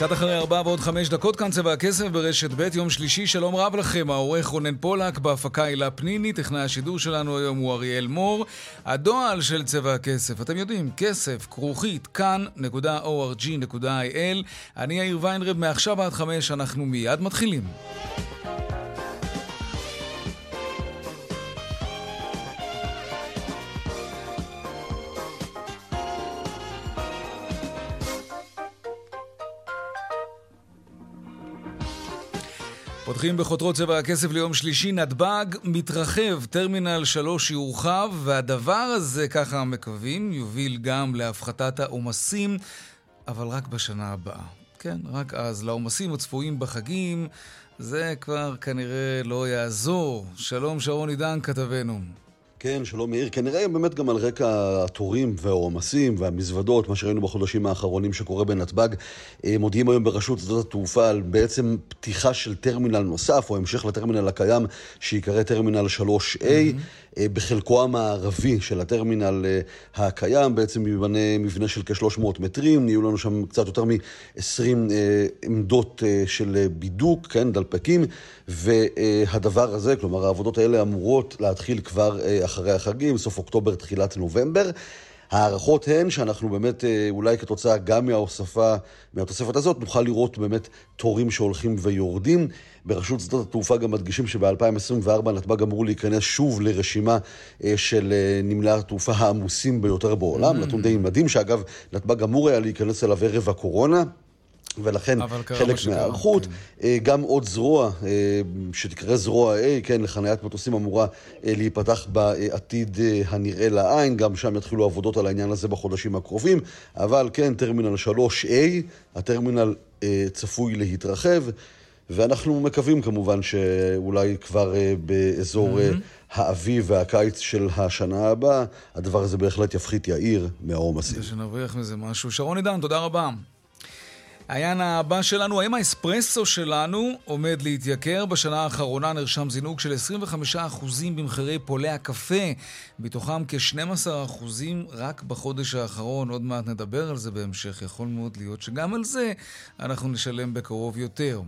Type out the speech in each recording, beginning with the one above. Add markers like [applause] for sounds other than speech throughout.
קצת אחרי ארבע ועוד חמש דקות כאן צבע הכסף ברשת ב', יום שלישי, שלום רב לכם, העורך רונן פולק, בהפקה הילה פניני, טכנאי השידור שלנו היום הוא אריאל מור. הדועל של צבע הכסף, אתם יודעים, כסף, כרוכית, כאן.org.il. אני יאיר ויינרב, מעכשיו עד חמש, אנחנו מיד מתחילים. פותחים בחותרות צבע הכסף ליום שלישי, נתב"ג מתרחב, טרמינל 3 יורחב, והדבר הזה, ככה מקווים, יוביל גם להפחתת העומסים, אבל רק בשנה הבאה. כן, רק אז. לעומסים הצפויים בחגים, זה כבר כנראה לא יעזור. שלום, שרון עידן, כתבנו. כן, שלום מאיר. כנראה באמת גם על רקע התורים והעומסים והמזוודות, מה שראינו בחודשים האחרונים שקורה בנתב"ג, אה, מודיעים היום ברשות שדות התעופה על בעצם פתיחה של טרמינל נוסף, או המשך לטרמינל הקיים, שיקרא טרמינל 3A. Mm-hmm. אה, בחלקו המערבי של הטרמינל אה, הקיים, בעצם ייבנה מבנה של כ-300 מטרים, יהיו לנו שם קצת יותר מ-20 אה, עמדות של בידוק, כן, דלפקים, והדבר הזה, כלומר העבודות האלה אמורות להתחיל כבר אחרי החגים, סוף אוקטובר, תחילת נובמבר. ההערכות הן שאנחנו באמת, אה, אולי כתוצאה גם מההוספה, מהתוספת הזאת, נוכל לראות באמת תורים שהולכים ויורדים. ברשות שדות התעופה גם מדגישים שב-2024 נתב"ג אמור להיכנס שוב לרשימה אה, של אה, נמלי התעופה העמוסים ביותר בעולם, mm. נתון די מדהים, שאגב, נתב"ג אמור היה להיכנס אליו ערב הקורונה. ולכן חלק מההיערכות, כן. אה, גם עוד זרוע, אה, שתקרא זרוע A, כן, לחניית מטוסים אמורה אה, להיפתח בעתיד הנראה לעין, גם שם יתחילו עבודות על העניין הזה בחודשים הקרובים, אבל כן, טרמינל 3A, הטרמינל צפוי להתרחב, ואנחנו מקווים כמובן שאולי כבר באזור mm-hmm. האביב והקיץ של השנה הבאה, הדבר הזה בהחלט יפחית יאיר מהעומסים. שנרוויח מזה משהו. שרון עידן, תודה רבה. העניין הבא שלנו, האם האספרסו שלנו עומד להתייקר? בשנה האחרונה נרשם זינוק של 25% במחירי פולי הקפה, מתוכם כ-12% רק בחודש האחרון. עוד מעט נדבר על זה בהמשך, יכול מאוד להיות שגם על זה אנחנו נשלם בקרוב יותר.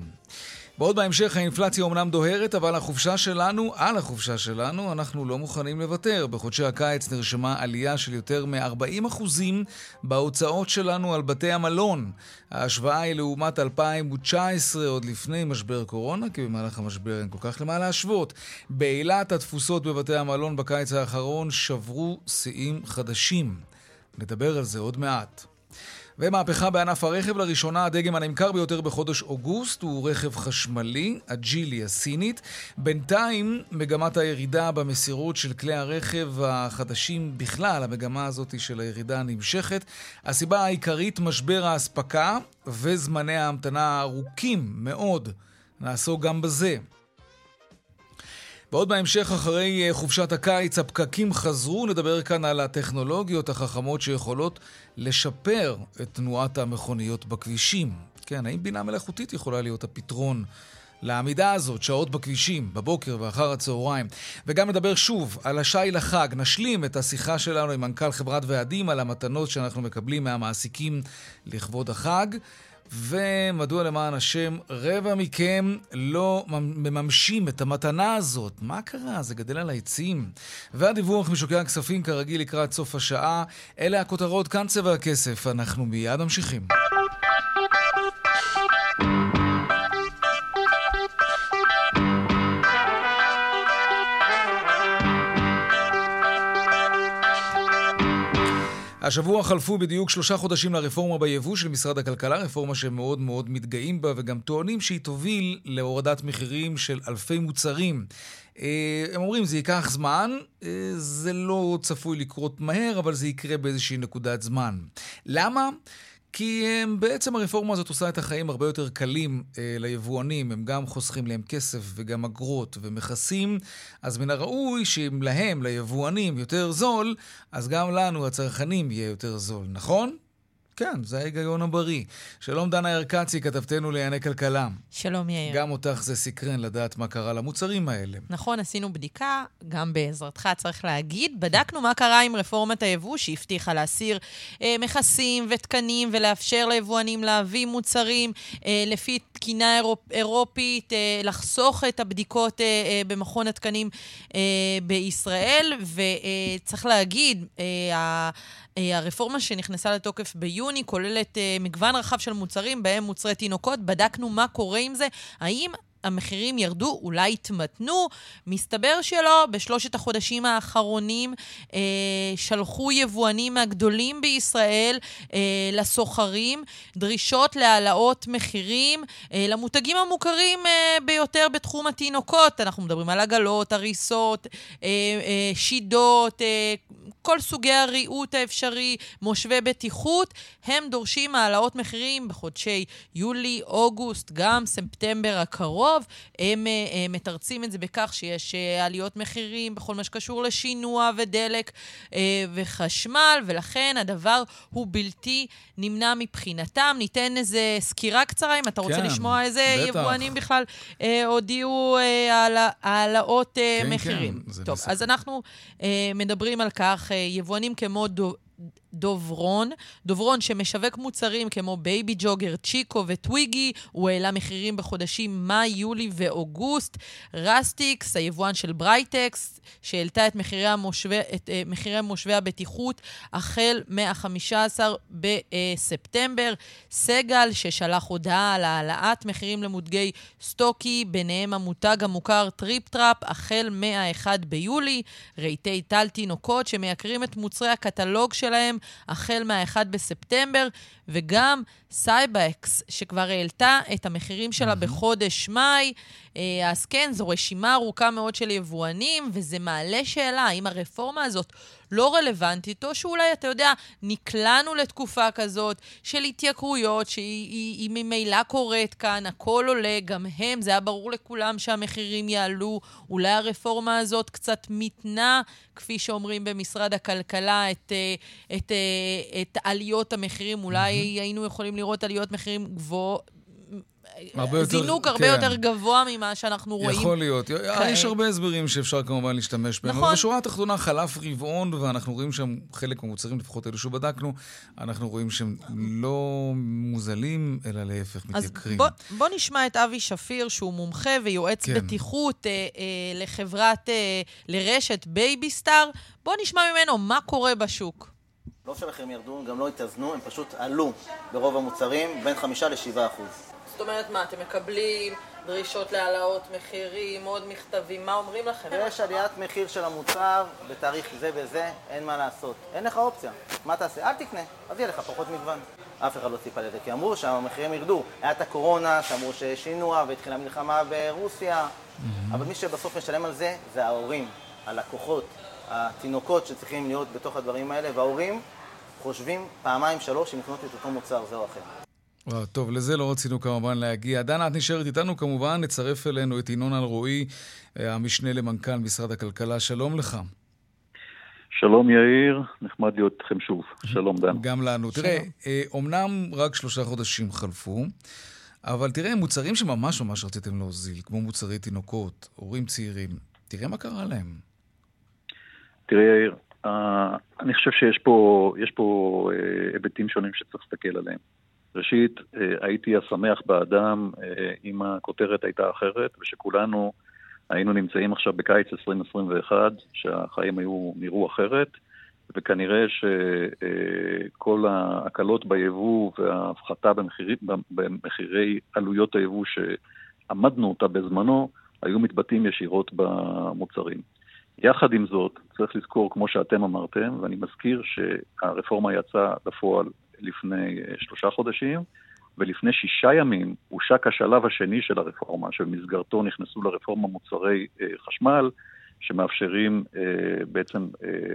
ועוד בהמשך האינפלציה אומנם דוהרת, אבל החופשה שלנו, על החופשה שלנו, אנחנו לא מוכנים לוותר. בחודשי הקיץ נרשמה עלייה של יותר מ-40% בהוצאות שלנו על בתי המלון. ההשוואה היא לעומת 2019, עוד לפני משבר קורונה, כי במהלך המשבר אין כל כך למה להשוות. באילת התפוסות בבתי המלון בקיץ האחרון שברו שיאים חדשים. נדבר על זה עוד מעט. ומהפכה בענף הרכב, לראשונה הדגם הנמכר ביותר בחודש אוגוסט הוא רכב חשמלי, הג'ילי הסינית. בינתיים מגמת הירידה במסירות של כלי הרכב החדשים בכלל, המגמה הזאת של הירידה נמשכת. הסיבה העיקרית, משבר האספקה וזמני ההמתנה הארוכים מאוד. נעסוק גם בזה. ועוד בהמשך, אחרי אה, חופשת הקיץ, הפקקים חזרו. נדבר כאן על הטכנולוגיות החכמות שיכולות לשפר את תנועת המכוניות בכבישים. כן, האם בינה מלאכותית יכולה להיות הפתרון לעמידה הזאת, שעות בכבישים, בבוקר ואחר הצהריים. וגם נדבר שוב על השי לחג. נשלים את השיחה שלנו עם מנכ"ל חברת ועדים על המתנות שאנחנו מקבלים מהמעסיקים לכבוד החג. ומדוע למען השם רבע מכם לא מממשים את המתנה הזאת? מה קרה? זה גדל על העצים. והדיווח משוקי הכספים כרגיל לקראת סוף השעה. אלה הכותרות, כאן צבע הכסף. אנחנו מיד ממשיכים. השבוע חלפו בדיוק שלושה חודשים לרפורמה ביבוא של משרד הכלכלה, רפורמה שהם מאוד מאוד מתגאים בה וגם טוענים שהיא תוביל להורדת מחירים של אלפי מוצרים. אה, הם אומרים, זה ייקח זמן, אה, זה לא צפוי לקרות מהר, אבל זה יקרה באיזושהי נקודת זמן. למה? כי הם, בעצם הרפורמה הזאת עושה את החיים הרבה יותר קלים אה, ליבואנים, הם גם חוסכים להם כסף וגם אגרות ומכסים, אז מן הראוי שאם להם, ליבואנים, יותר זול, אז גם לנו, הצרכנים, יהיה יותר זול, נכון? כן, זה ההיגיון הבריא. שלום דנה ארקצי, כתבתנו לענייני כלכלה. שלום יאיר. גם אותך זה סקרן לדעת מה קרה למוצרים האלה. נכון, עשינו בדיקה, גם בעזרתך צריך להגיד. בדקנו מה קרה עם רפורמת היבוא, שהבטיחה להסיר אה, מכסים ותקנים ולאפשר ליבואנים להביא מוצרים אה, לפי תקינה אירופ, אירופית, אה, לחסוך את הבדיקות אה, אה, במכון התקנים אה, בישראל, וצריך אה, להגיד, אה, הרפורמה שנכנסה לתוקף ביוני כוללת אה, מגוון רחב של מוצרים, בהם מוצרי תינוקות. בדקנו מה קורה עם זה, האם המחירים ירדו, אולי התמתנו. מסתבר שלא, בשלושת החודשים האחרונים אה, שלחו יבואנים הגדולים בישראל אה, לסוחרים דרישות להעלאות מחירים אה, למותגים המוכרים אה, ביותר בתחום התינוקות. אנחנו מדברים על עגלות, הריסות, אה, אה, שידות, אה, כל סוגי הריהוט האפשרי, מושבי בטיחות, הם דורשים העלאות מחירים בחודשי יולי, אוגוסט, גם ספטמבר הקרוב. הם uh, מתרצים את זה בכך שיש uh, עליות מחירים בכל מה שקשור לשינוע ודלק uh, וחשמל, ולכן הדבר הוא בלתי נמנע מבחינתם. ניתן איזה סקירה קצרה, אם אתה רוצה כן, לשמוע איזה בטח. יבואנים בכלל אה, הודיעו העלאות אה, אה, כן, מחירים. כן, טוב, אז אנחנו אה, מדברים על כך. יבואנים כמו דו, דוברון. דוברון שמשווק מוצרים כמו בייבי ג'וגר, צ'יקו וטוויגי, הוא העלה מחירים בחודשים מאי, יולי ואוגוסט. רסטיקס, היבואן של ברייטקס, שהעלתה את מחירי, את, מחירי מושבי הבטיחות החל מה-15 בספטמבר. סגל, ששלח הודעה על העלאת מחירים למותגי סטוקי, ביניהם המותג המוכר טריפ-טראפ, החל מה-1 ביולי. רהיטי טל תינוקות, שמייקרים את מוצרי הקטלוג שלהם החל מה-1 בספטמבר, וגם סייבקס, שכבר העלתה את המחירים שלה בחודש מאי. אה, אז כן, זו רשימה ארוכה מאוד של יבואנים, וזה מעלה שאלה, האם הרפורמה הזאת לא רלוונטית, או שאולי, אתה יודע, נקלענו לתקופה כזאת של התייקרויות, שהיא ממילא קורית כאן, הכל עולה, גם הם, זה היה ברור לכולם שהמחירים יעלו. אולי הרפורמה הזאת קצת מתנה, כפי שאומרים במשרד הכלכלה, את, אה, את, את, את עליות המחירים. אולי mm-hmm. היינו יכולים לראות עליות מחירים גבוהות. הרבה יותר, זינוק הרבה כן. יותר גבוה ממה שאנחנו רואים. יכול להיות. כעת. יש הרבה הסברים שאפשר כמובן להשתמש בהם. נכון. אבל בשורה התחתונה חלף רבעון, ואנחנו רואים שם חלק מהמוצרים, לפחות אלו שבדקנו, אנחנו רואים שהם לא מוזלים, אלא להפך, מתייקרים. אז בוא, בוא נשמע את אבי שפיר, שהוא מומחה ויועץ כן. בטיחות אה, אה, לחברת, אה, לרשת בייביסטאר. בוא נשמע ממנו מה קורה בשוק. לא שהמחירים ירדו, גם לא התאזנו, הם פשוט עלו ברוב המוצרים בין 5 ל-7 אחוז. זאת אומרת, מה, אתם מקבלים דרישות להעלאות מחירים, עוד מכתבים, מה אומרים לכם? יש עליית מחיר של המוצר בתאריך זה וזה, אין מה לעשות. אין לך אופציה. מה תעשה? אל תקנה, אז יהיה לך פחות מגוון. אף אחד לא ציפה לזה, כי אמרו שהמחירים ירדו. היה את הקורונה, שאמרו שיש שינוע והתחילה מלחמה ברוסיה, mm-hmm. אבל מי שבסוף משלם על זה, זה ההורים, הלקוחות, התינוקות שצריכים להיות בתוך הדברים האלה, וההורים חושבים פעמיים שלוש אם לקנות את אותו מוצר זה או אחר. טוב, לזה לא רצינו כמובן להגיע. דנה, את נשארת איתנו כמובן, נצרף אלינו את ינון אלרועי, אה, המשנה למנכ"ל משרד הכלכלה. שלום לך. שלום יאיר, נחמד להיות איתכם שוב. שלום דן. גם לנו. תראה, אומנם אה, רק שלושה חודשים חלפו, אבל תראה, מוצרים שממש ממש רציתם להוזיל, כמו מוצרי תינוקות, הורים צעירים, תראה מה קרה להם. תראה יאיר, uh, אני חושב שיש פה, פה uh, היבטים שונים שצריך להסתכל עליהם. ראשית, אה, הייתי השמח באדם אה, אם הכותרת הייתה אחרת, ושכולנו היינו נמצאים עכשיו בקיץ 2021, שהחיים היו נראו אחרת, וכנראה שכל ההקלות ביבוא וההפחתה במחירי, במחירי עלויות היבוא שעמדנו אותה בזמנו, היו מתבטאים ישירות במוצרים. יחד עם זאת, צריך לזכור, כמו שאתם אמרתם, ואני מזכיר שהרפורמה יצאה לפועל לפני אה, שלושה חודשים, ולפני שישה ימים הושק השלב השני של הרפורמה, שבמסגרתו נכנסו לרפורמה מוצרי אה, חשמל, שמאפשרים אה, בעצם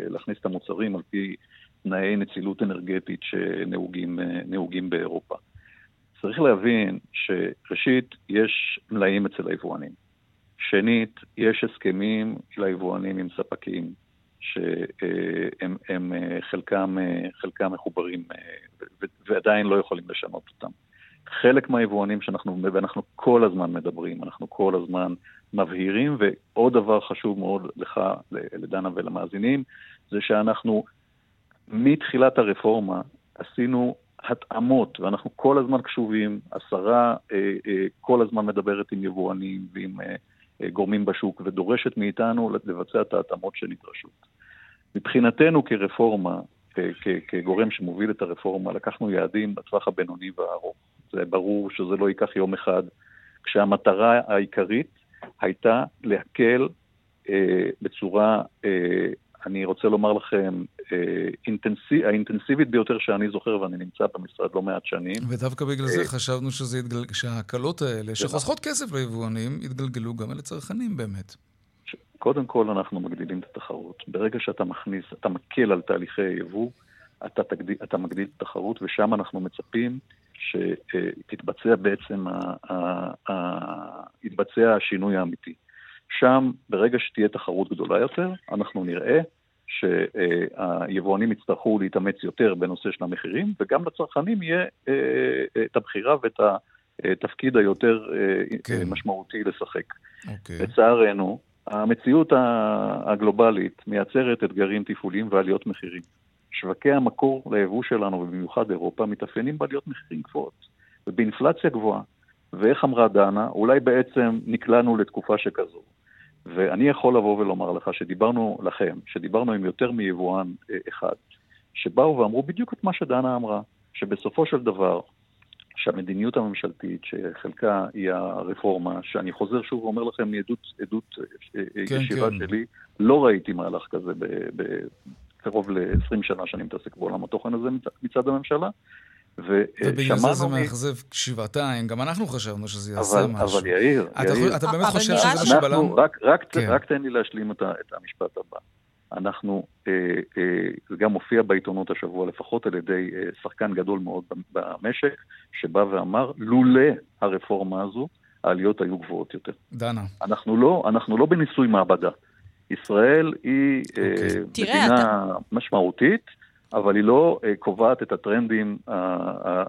להכניס את המוצרים על פי תנאי נצילות אנרגטית שנהוגים באירופה. צריך להבין שראשית, יש מלאים אצל היבואנים. שנית, יש הסכמים ליבואנים עם ספקים, שהם הם, חלקם, חלקם מחוברים ועדיין לא יכולים לשנות אותם. חלק מהיבואנים שאנחנו, ואנחנו כל הזמן מדברים, אנחנו כל הזמן מבהירים, ועוד דבר חשוב מאוד לך, לדנה ולמאזינים, זה שאנחנו מתחילת הרפורמה עשינו התאמות, ואנחנו כל הזמן קשובים, השרה אה, אה, כל הזמן מדברת עם יבואנים ועם אה, אה, גורמים בשוק, ודורשת מאיתנו לבצע את ההתאמות שנדרשות. מבחינתנו כרפורמה, כגורם שמוביל את הרפורמה, לקחנו יעדים בטווח הבינוני והארוך. זה ברור שזה לא ייקח יום אחד, כשהמטרה העיקרית הייתה להקל אה, בצורה, אה, אני רוצה לומר לכם, אה, אינטנסיב, האינטנסיבית ביותר שאני זוכר, ואני נמצא במשרד לא מעט שנים. ודווקא בגלל זה אה, חשבנו שזה יתגל... שההקלות האלה, שחוסכות כסף ליבואנים, יתגלגלו גם אל הצרכנים באמת. קודם כל אנחנו מגדילים את התחרות. ברגע שאתה מכניס, אתה מקל על תהליכי היבוא, אתה, תגדיל, אתה מגדיל את התחרות, ושם אנחנו מצפים שתתבצע בעצם, יתבצע השינוי האמיתי. שם, ברגע שתהיה תחרות גדולה יותר, אנחנו נראה שהיבואנים יצטרכו להתאמץ יותר בנושא של המחירים, וגם לצרכנים יהיה אה, אה, את הבחירה ואת התפקיד היותר אה, כן. משמעותי לשחק. אוקיי. לצערנו, המציאות הגלובלית מייצרת אתגרים תפעוליים ועליות מחירים. שווקי המקור ליבוא שלנו, ובמיוחד אירופה, מתאפיינים בעליות מחירים גבוהות ובאינפלציה גבוהה. ואיך אמרה דנה, אולי בעצם נקלענו לתקופה שכזו. ואני יכול לבוא ולומר לך שדיברנו לכם, שדיברנו עם יותר מיבואן אה, אחד, שבאו ואמרו בדיוק את מה שדנה אמרה, שבסופו של דבר, שהמדיניות הממשלתית, שחלקה היא הרפורמה, שאני חוזר שוב ואומר לכם מעדות עדות, אה, אה, כן, ישירה כן. שלי, לא ראיתי מהלך כזה קרוב ל-20 שנה שאני מתעסק בעולם התוכן הזה מצד הממשלה. ובגלל זה זה מאכזב שבעתיים, גם אנחנו חשבנו שזה יעשה אבל, משהו. אבל יאיר, אתה, יאיר. אתה באמת חושב שזה מה שבלם? רק, רק, כן. רק תן לי להשלים את, את המשפט הבא. אנחנו, אה, אה, זה גם מופיע בעיתונות השבוע, לפחות על ידי אה, שחקן גדול מאוד במשק, שבא ואמר, לולא הרפורמה הזו, העליות היו גבוהות יותר. דנה. אנחנו לא, אנחנו לא בניסוי מעבדה. ישראל היא okay. אה, אוקיי. מדינה אתה... משמעותית, אבל היא לא אה, קובעת את הטרנדים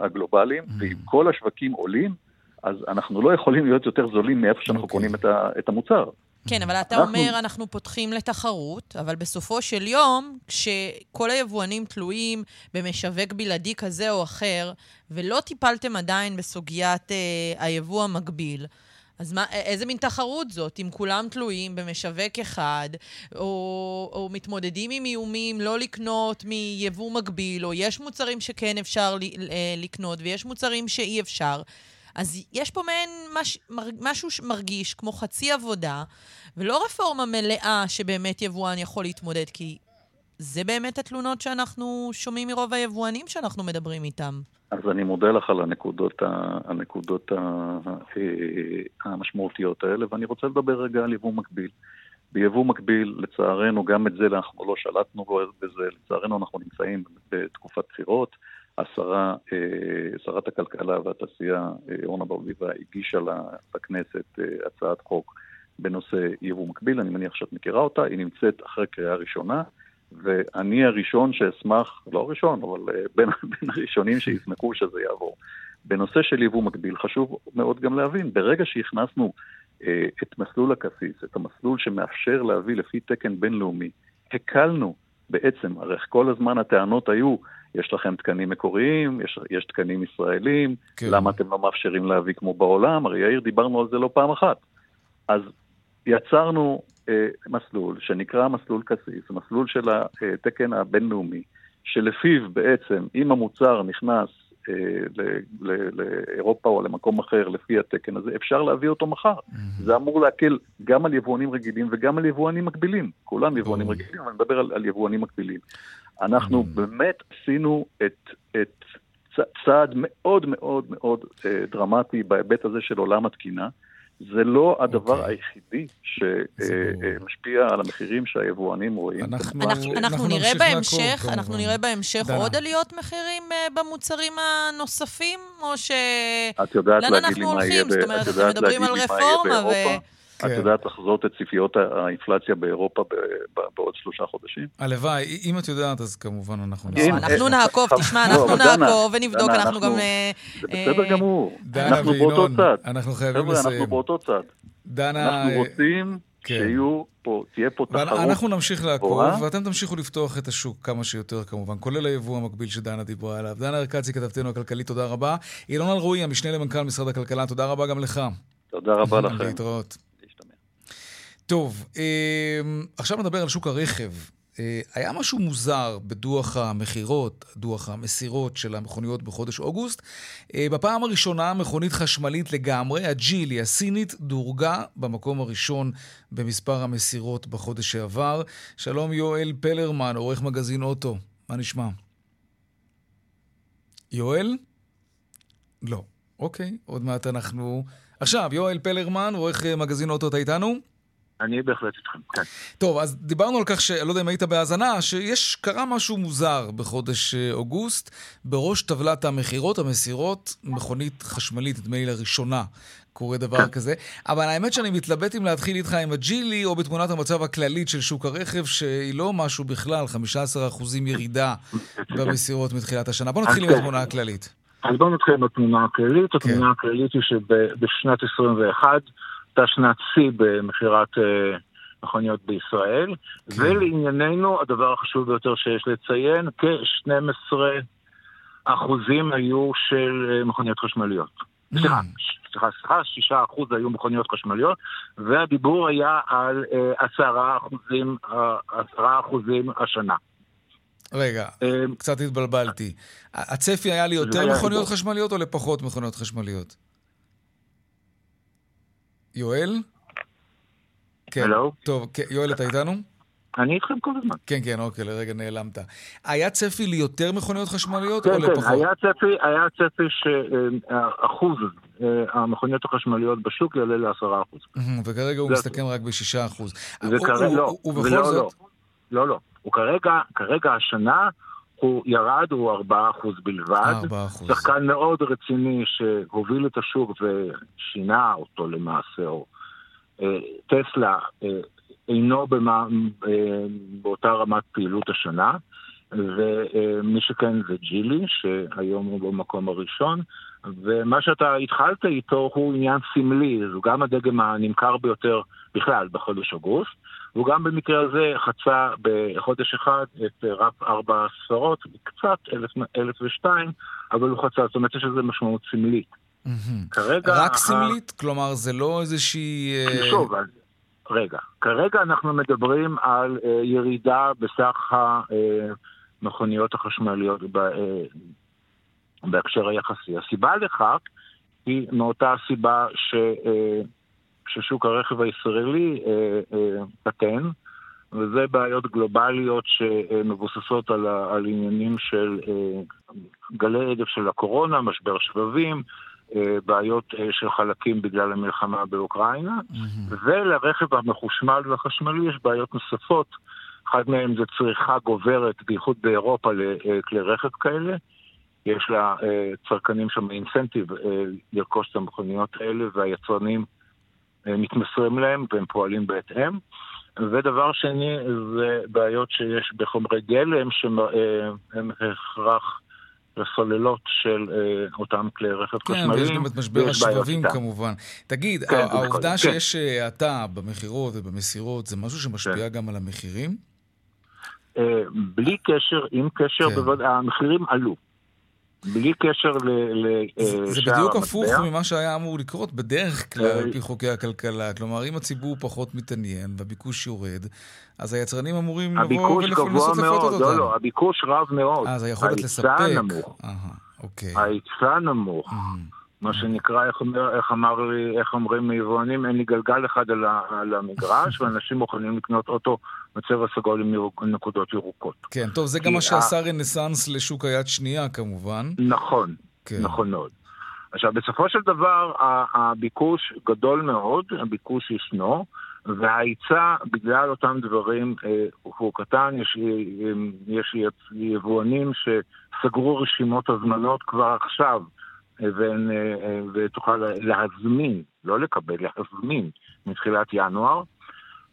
הגלובליים, mm. ואם כל השווקים עולים, אז אנחנו לא יכולים להיות יותר זולים מאיפה שאנחנו okay. אוקיי. קונים את, ה, את המוצר. כן, אבל אתה אנחנו... אומר, אנחנו פותחים לתחרות, אבל בסופו של יום, כשכל היבואנים תלויים במשווק בלעדי כזה או אחר, ולא טיפלתם עדיין בסוגיית אה, היבוא המקביל, אז מה, איזה מין תחרות זאת, אם כולם תלויים במשווק אחד, או, או מתמודדים עם איומים לא לקנות מיבוא מקביל, או יש מוצרים שכן אפשר אה, לקנות ויש מוצרים שאי אפשר. אז יש פה מעין מש, משהו שמרגיש כמו חצי עבודה, ולא רפורמה מלאה שבאמת יבואן יכול להתמודד, כי זה באמת התלונות שאנחנו שומעים מרוב היבואנים שאנחנו מדברים איתם. אז אני מודה לך על הנקודות, הנקודות המשמעותיות האלה, ואני רוצה לדבר רגע על יבוא מקביל. ביבוא מקביל, לצערנו, גם את זה אנחנו לא שלטנו בזה, לצערנו אנחנו נמצאים בתקופת בחירות. השרה, אה, שרת הכלכלה והתעשייה, אה, אורנה ברביבה, הגישה לכנסת אה, הצעת חוק בנושא יבוא מקביל, אני מניח שאת מכירה אותה, היא נמצאת אחרי קריאה ראשונה. ואני הראשון שאשמח, לא הראשון, אבל אה, בין, [laughs] בין הראשונים שישמחו שזה יעבור. בנושא של יבוא מקביל, חשוב מאוד גם להבין, ברגע שהכנסנו אה, את מסלול הקסיס, את המסלול שמאפשר להביא לפי תקן בינלאומי, הקלנו בעצם, הרי כל הזמן הטענות היו, יש לכם תקנים מקוריים, יש, יש תקנים ישראלים, כן. למה אתם לא מאפשרים להביא כמו בעולם? הרי יאיר, דיברנו על זה לא פעם אחת. אז יצרנו אה, מסלול שנקרא מסלול קסיס, מסלול של התקן הבינלאומי, שלפיו בעצם אם המוצר נכנס לאירופה או למקום אחר לפי התקן הזה, אפשר להביא אותו מחר. Mm-hmm. זה אמור להקל גם על יבואנים רגילים וגם על יבואנים מקבילים. כולם יבואנים רגילים, אבל אני מדבר על, על יבואנים מקבילים. אנחנו mm-hmm. באמת עשינו את, את צעד מאוד מאוד מאוד אה, דרמטי בהיבט הזה של עולם התקינה. זה לא הדבר okay. אוקיי. היחידי שמשפיע על המחירים שהיבואנים רואים. אנחנו, אנחנו, אנחנו נראה בהמשך, לעקוב, אנחנו נראה בהמשך דנה. עוד עליות מחירים אה, במוצרים הנוספים, או ש... את יודעת להגיד לי מה יהיה, זאת אומרת, אתם מדברים על רפורמה ו... כן. את יודעת לחזות את ציפיות האינפלציה באירופה בעוד שלושה חודשים? הלוואי, אם את יודעת, אז כמובן אנחנו נעקוב. אנחנו נעקוב, תשמע, לא, אנחנו נעקוב ונבדוק, אנחנו גם... אה, זה בסדר אה, גמור, אנחנו באותו צד. אנחנו חייבים לסיים. אנחנו באותו צד. דנה... אנחנו אה, רוצים כן. שיהיו פה, תהיה פה תחרות. אנחנו נמשיך לעקוב, ואתם תמשיכו לפתוח את השוק כמה שיותר כמובן, כולל היבוא המקביל שדנה דיברה עליו. דנה ארקצי, כתבתנו הכלכלית, תודה רבה. אילון אלרועי, המשנה למנכ"ל משרד הכלכלה, תודה רבה גם לך. תודה רבה לכם. להתראות. טוב, אמ, עכשיו נדבר על שוק הרכב. אה, היה משהו מוזר בדוח המכירות, דוח המסירות של המכוניות בחודש אוגוסט. אה, בפעם הראשונה מכונית חשמלית לגמרי, הג'ילי הסינית, דורגה במקום הראשון במספר המסירות בחודש שעבר. שלום יואל פלרמן, עורך מגזין אוטו, מה נשמע? יואל? לא. אוקיי, עוד מעט אנחנו... עכשיו, יואל פלרמן, עורך מגזין אוטו, אתה איתנו? אני בהחלט איתכם, כן. טוב, אז דיברנו על כך, שלא יודע אם היית בהאזנה, שיש, קרה משהו מוזר בחודש אה, אוגוסט. בראש טבלת המכירות, המסירות, מכונית חשמלית, נדמה לי לראשונה, קורה דבר כן. כזה. אבל האמת שאני מתלבט אם להתחיל איתך עם הג'ילי, או בתמונת המצב הכללית של שוק הרכב, שהיא לא משהו בכלל, 15% ירידה [laughs] במסירות מתחילת השנה. בוא נתחיל עם כן. התמונה הכללית. אז בואו נתחיל עם התמונה הכללית. כן. התמונה הכללית היא שבשנת 21, הייתה שנת שיא במכירת אה, מכוניות בישראל, כן. ולענייננו, הדבר החשוב ביותר שיש לציין, כ-12 אחוזים היו של אה, מכוניות חשמליות. Mm. סליחה, סליחה, סליחה, שישה אחוז היו מכוניות חשמליות, והדיבור היה על אה, עשרה אחוזים, עשרה אחוזים השנה. רגע, קצת התבלבלתי. הצפי היה ליותר מכוניות חשמליות או לפחות מכוניות חשמליות? יואל? כן. הלו? טוב, כן, יואל, אתה איתנו? אני איתכם כל הזמן. כן, כן, אוקיי, לרגע נעלמת. היה צפי ליותר מכוניות חשמליות כן, או כן, לפחות? כן, היה צפי, היה צפי שאחוז אה, המכוניות החשמליות בשוק יעלה לעשרה אחוז. וכרגע הוא מסתכם רק בשישה אחוז. וכרגע, לא, ולא, לא. לא, לא. הוא כרגע, כרגע השנה הוא ירד, הוא 4% בלבד. 4%. שחקן מאוד רציני שהוביל את השוק ושינה אותו למעשה, או אה, טסלה אה, אינו במה, אה, באותה רמת פעילות השנה, ומי שכן זה ג'ילי, שהיום הוא במקום הראשון, ומה שאתה התחלת איתו הוא עניין סמלי, זו גם הדגם הנמכר ביותר בכלל בחודש אוגוסט. והוא גם במקרה הזה חצה בחודש אחד את רק ארבע ספרות, קצת, אלף, אלף ושתיים, אבל הוא חצה, זאת אומרת יש לזה משמעות סמלית. כרגע... רק סמלית? כלומר, זה לא איזושהי... אה, שוב, אז, רגע. כרגע אנחנו מדברים על uh, ירידה בסך המכוניות החשמליות ב, בהקשר היחסי. הסיבה לכך היא מאותה סיבה ש... ששוק הרכב הישראלי אה, אה, קטן, וזה בעיות גלובליות שמבוססות על, על עניינים של אה, גלי עדף של הקורונה, משבר שבבים, בעיות של חלקים בגלל המלחמה באוקראינה, mm-hmm. ולרכב המחושמל והחשמלי יש בעיות נוספות. אחד מהם זה צריכה גוברת, בייחוד באירופה, לכלי רכב כאלה. יש לה צרכנים שם אינסנטיב לרכוש את המכוניות האלה, והיצרנים מתמסרים להם והם פועלים בהתאם. ודבר שני, זה בעיות שיש בחומרי גלם שהם הכרח לסוללות של אה, אותם כלי רכב כן, חשמליים. כן, ויש גם את משבר השבבים כמובן. תגיד, כן, העובדה כן. שיש האטה במכירות ובמסירות, זה משהו שמשפיע כן. גם על המחירים? אה, בלי קשר, עם קשר, כן. בוודאי, המחירים עלו. בלי קשר לשער המטבע. זה בדיוק הפוך ממה שהיה אמור לקרות בדרך כלל על פי חוקי הכלכלה. כלומר, אם הציבור פחות מתעניין והביקוש יורד, אז היצרנים אמורים לבוא ולנסות לפרט אותו. לא, לא, הביקוש רב מאוד. אז היכולת לספק. ההיצע נמוך. אוקיי. ההיצע נמוך. מה שנקרא, איך, אומר, איך אמר לי, איך אומרים מיבואנים, אין לי גלגל אחד על, ה, על המגרש, [laughs] ואנשים מוכנים לקנות אוטו בצבע סגול עם נקודות ירוקות. כן, טוב, זה גם מה שעשה רנסאנס לשוק היד שנייה, כמובן. נכון, כן. נכון מאוד. עכשיו, בסופו של דבר, הביקוש גדול מאוד, הביקוש ישנו, וההיצע, בגלל אותם דברים, אה, הוא קטן, יש, אה, יש יבואנים שסגרו רשימות הזמנות כבר עכשיו. ותוכל להזמין, לא לקבל, להזמין מתחילת ינואר,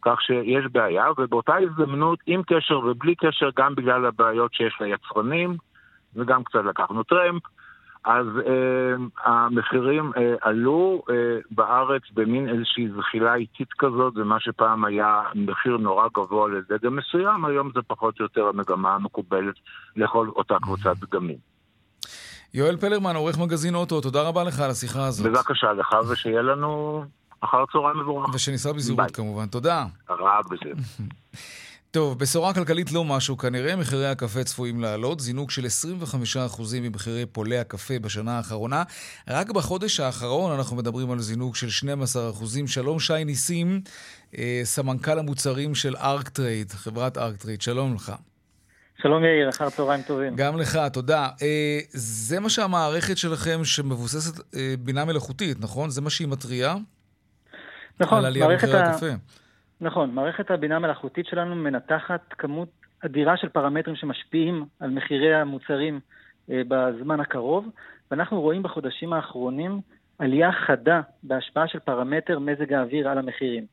כך שיש בעיה, ובאותה הזדמנות, עם קשר ובלי קשר, גם בגלל הבעיות שיש ליצרנים, וגם קצת לקחנו טרמפ, אז אה, המחירים אה, עלו אה, בארץ במין איזושהי זחילה איטית כזאת, זה מה שפעם היה מחיר נורא גבוה לדגם מסוים, היום זה פחות או יותר המגמה המקובלת לכל אותה קבוצת דגמים. יואל פלרמן, עורך מגזין אוטו, תודה רבה לך על השיחה הזאת. בבקשה לך, ושיהיה לנו אחר צהריים מבורך. ושניסע בזהירות כמובן. תודה. רק בזה. [laughs] טוב, בשורה כלכלית לא משהו כנראה, מחירי הקפה צפויים לעלות, זינוק של 25% ממחירי פולי הקפה בשנה האחרונה. רק בחודש האחרון אנחנו מדברים על זינוק של 12%. שלום שי ניסים, אה, סמנכ"ל המוצרים של ארקטרייד, חברת ארקטרייד, שלום לך. שלום יאיר, אחר צהריים טובים. גם לך, תודה. אה, זה מה שהמערכת שלכם שמבוססת אה, בינה מלאכותית, נכון? זה מה שהיא מתריעה? נכון, על עלייה במחירי ה... הקפה. נכון, מערכת הבינה המלאכותית שלנו מנתחת כמות אדירה של פרמטרים שמשפיעים על מחירי המוצרים אה, בזמן הקרוב, ואנחנו רואים בחודשים האחרונים עלייה חדה בהשפעה של פרמטר מזג האוויר על המחירים.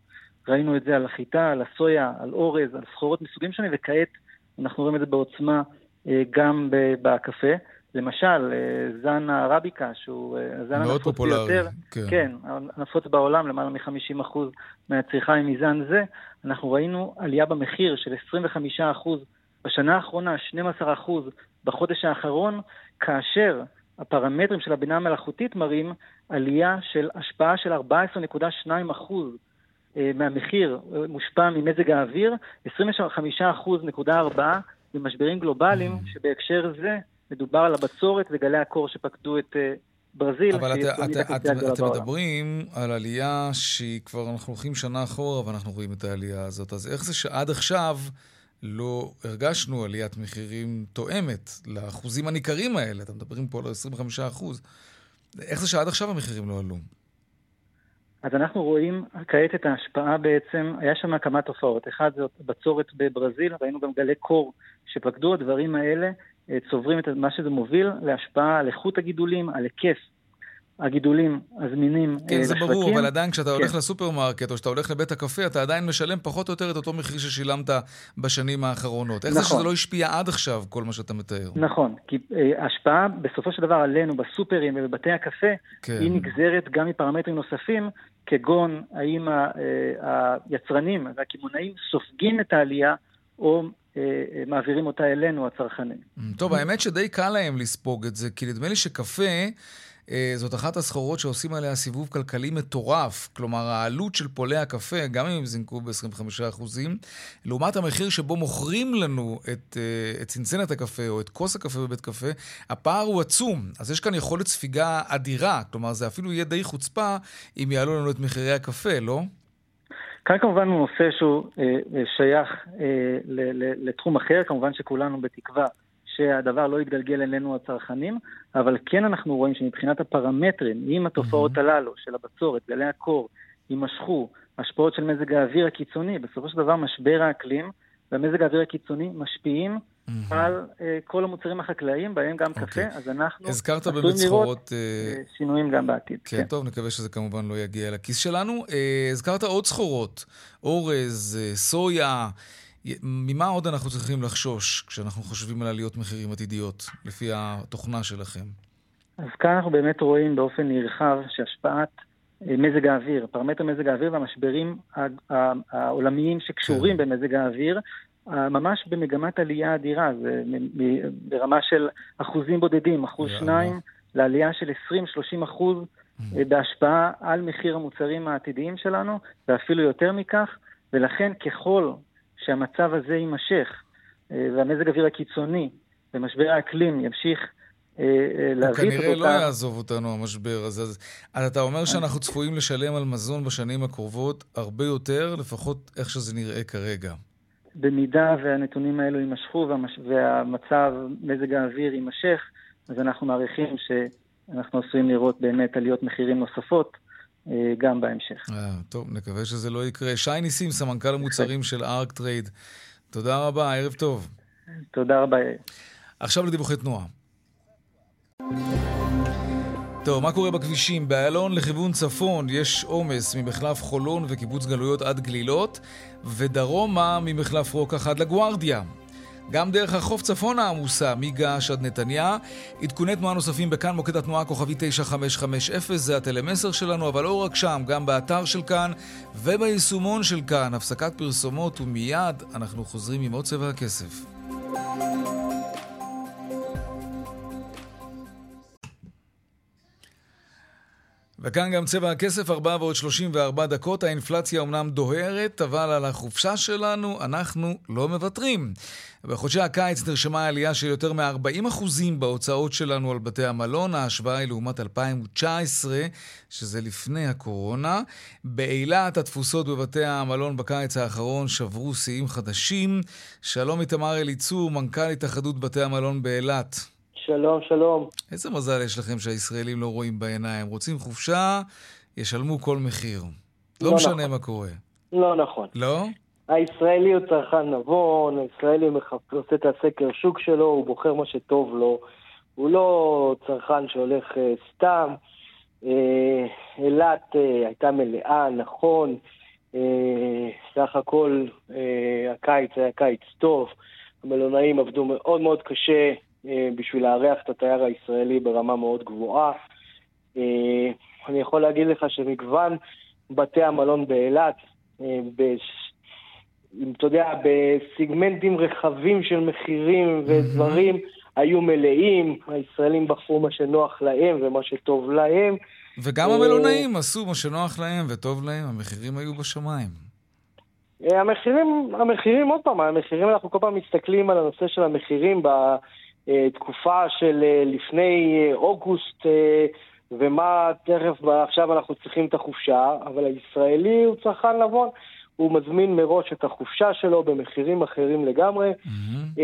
ראינו את זה על החיטה, על הסויה, על אורז, על סחורות מסוגים שונים, וכעת אנחנו רואים את זה בעוצמה אה, גם בקפה. למשל, אה, זן הערביקה, שהוא אה, הזן הנפוץ ביותר, כן. כן, הנפוץ בעולם, למעלה מ-50% מהצריכה היא מזן זה, אנחנו ראינו עלייה במחיר של 25% בשנה האחרונה, 12% בחודש האחרון, כאשר הפרמטרים של הבינה המלאכותית מראים עלייה של השפעה של 14.2% מהמחיר מושפע ממזג האוויר, 25.4% במשברים גלובליים, mm. שבהקשר זה מדובר על הבצורת וגלי הקור שפקדו את אה, ברזיל. אבל את, את, את, אתם מדברים על עלייה שהיא כבר, אנחנו הולכים שנה אחורה ואנחנו רואים את העלייה הזאת. אז איך זה שעד עכשיו לא הרגשנו עליית מחירים תואמת לאחוזים הניכרים האלה? אתם מדברים פה על 25 אחוז. איך זה שעד עכשיו המחירים לא עלו? אז אנחנו רואים כעת את ההשפעה בעצם, היה שם כמה תופעות. אחד זה בצורת בברזיל, ראינו גם גלי קור שפקדו, הדברים האלה אה, צוברים את מה שזה מוביל להשפעה על איכות הגידולים, על היקף הגידולים הזמינים כן, לשווקים. זה ברור, אבל עדיין כשאתה כן. הולך לסופרמרקט או כשאתה הולך לבית הקפה, אתה עדיין משלם פחות או יותר את אותו מחיר ששילמת בשנים האחרונות. איך נכון. זה שזה לא השפיע עד עכשיו, כל מה שאתה מתאר? נכון, כי אה, ההשפעה בסופו של דבר עלינו בסופרים ובבתי הקפה, כן. היא נגזרת גם מפרמטרים נוספים, כגון האם אה, היצרנים והקמעונאים סופגים את העלייה או מעבירים אותה אלינו, הצרכנים. טוב, האמת שדי קל להם לספוג את זה, כי נדמה לי שקפה... אה, זאת אחת הסחורות שעושים עליה סיבוב כלכלי מטורף. כלומר, העלות של פולי הקפה, גם אם הם זינקו ב-25%, לעומת המחיר שבו מוכרים לנו את, אה, את צנצנת הקפה או את כוס הקפה בבית קפה, הפער הוא עצום. אז יש כאן יכולת ספיגה אדירה. כלומר, זה אפילו יהיה די חוצפה אם יעלו לנו את מחירי הקפה, לא? כאן כמובן הוא נושא שהוא אה, שייך לתחום אחר, כמובן שכולנו בתקווה שהדבר לא יתגלגל אלינו הצרכנים, אבל כן אנחנו רואים שמבחינת הפרמטרים, אם התופעות mm-hmm. הללו של הבצורת, גלי הקור, יימשכו, השפעות של מזג האוויר הקיצוני, בסופו של דבר משבר האקלים והמזג האוויר הקיצוני משפיעים mm-hmm. על uh, כל המוצרים החקלאיים, בהם גם okay. קפה, אוקיי. אז אנחנו עשויים לראות uh, שינויים גם בעתיד. כן, כן, טוב, נקווה שזה כמובן לא יגיע לכיס שלנו. Uh, הזכרת עוד סחורות, אורז, uh, סויה. ממה עוד אנחנו צריכים לחשוש כשאנחנו חושבים על עליות מחירים עתידיות, לפי התוכנה שלכם? אז כאן אנחנו באמת רואים באופן נרחב שהשפעת אה, מזג האוויר, פרמטר מזג האוויר והמשברים העולמיים שקשורים כן. במזג האוויר, ממש במגמת עלייה אדירה, זה ברמה של אחוזים בודדים, אחוז שניים, לעלייה של 20-30 אחוז mm. אה, בהשפעה על מחיר המוצרים העתידיים שלנו, ואפילו יותר מכך, ולכן ככל שהמצב הזה יימשך, אה, והמזג האוויר הקיצוני ומשבר האקלים ימשיך אה, אה, להביא את אותה... הוא כנראה לא יעזוב אותנו, המשבר הזה. אז, אז אתה אומר שאנחנו צפויים לשלם על מזון בשנים הקרובות הרבה יותר, לפחות איך שזה נראה כרגע. במידה והנתונים האלו יימשכו והמש... והמצב, מזג האוויר יימשך, אז אנחנו מעריכים שאנחנו עשויים לראות באמת עליות מחירים נוספות. אה, גם בהמשך. אה, טוב, נקווה שזה לא יקרה. שי ניסים, סמנכ"ל המוצרים [laughs] של ארק טרייד. תודה רבה, ערב טוב. תודה רבה. עכשיו לדיווחי תנועה. טוב, מה קורה בכבישים? באיילון לכיוון צפון יש עומס ממחלף חולון וקיבוץ גלויות עד גלילות, ודרומה ממחלף רוקח עד לגוארדיה. גם דרך החוף צפונה עמוסה, מגעש עד נתניה. עדכוני תנועה נוספים בכאן, מוקד התנועה כוכבי 9550, זה הטלמסר שלנו, אבל לא רק שם, גם באתר של כאן וביישומון של כאן. הפסקת פרסומות ומיד אנחנו חוזרים עם עוד צבע הכסף. וכאן גם צבע הכסף, 4 ועוד 34 דקות. האינפלציה אומנם דוהרת, אבל על החופשה שלנו אנחנו לא מוותרים. בחודשי הקיץ נרשמה עלייה של יותר מ-40% בהוצאות שלנו על בתי המלון. ההשוואה היא לעומת 2019, שזה לפני הקורונה. באילת התפוסות בבתי המלון בקיץ האחרון שברו שיאים חדשים. שלום איתמר אליצור, מנכ"ל התאחדות בתי המלון באילת. שלום, שלום. איזה מזל יש לכם שהישראלים לא רואים בעיניים. רוצים חופשה, ישלמו כל מחיר. לא, לא משנה נכון. מה קורה. לא נכון. לא? הישראלי הוא צרכן נבון, הישראלי עושה את הסקר שוק שלו, הוא בוחר מה שטוב לו. הוא לא צרכן שהולך uh, סתם. אה, אילת uh, uh, הייתה מלאה, נכון. Uh, סך הכל uh, הקיץ היה קיץ טוב. המלונאים עבדו מאוד מאוד קשה. אה, בשביל לארח את התייר הישראלי ברמה מאוד גבוהה. אה, אני יכול להגיד לך שמגוון בתי המלון באילת, אה, אתה יודע, בסיגמנטים רחבים של מחירים ודברים, היו מלאים, הישראלים בחרו מה שנוח להם ומה שטוב להם. וגם המלונאים עשו מה שנוח להם וטוב להם, המחירים היו בשמיים. המחירים, המחירים, עוד פעם, המחירים, אנחנו כל פעם מסתכלים על הנושא של המחירים תקופה של אה, לפני אה, אוגוסט, ומה תכף, עכשיו אנחנו צריכים את החופשה, אבל הישראלי הוא צרכן נבון. הוא מזמין מראש את החופשה שלו במחירים אחרים לגמרי, mm-hmm.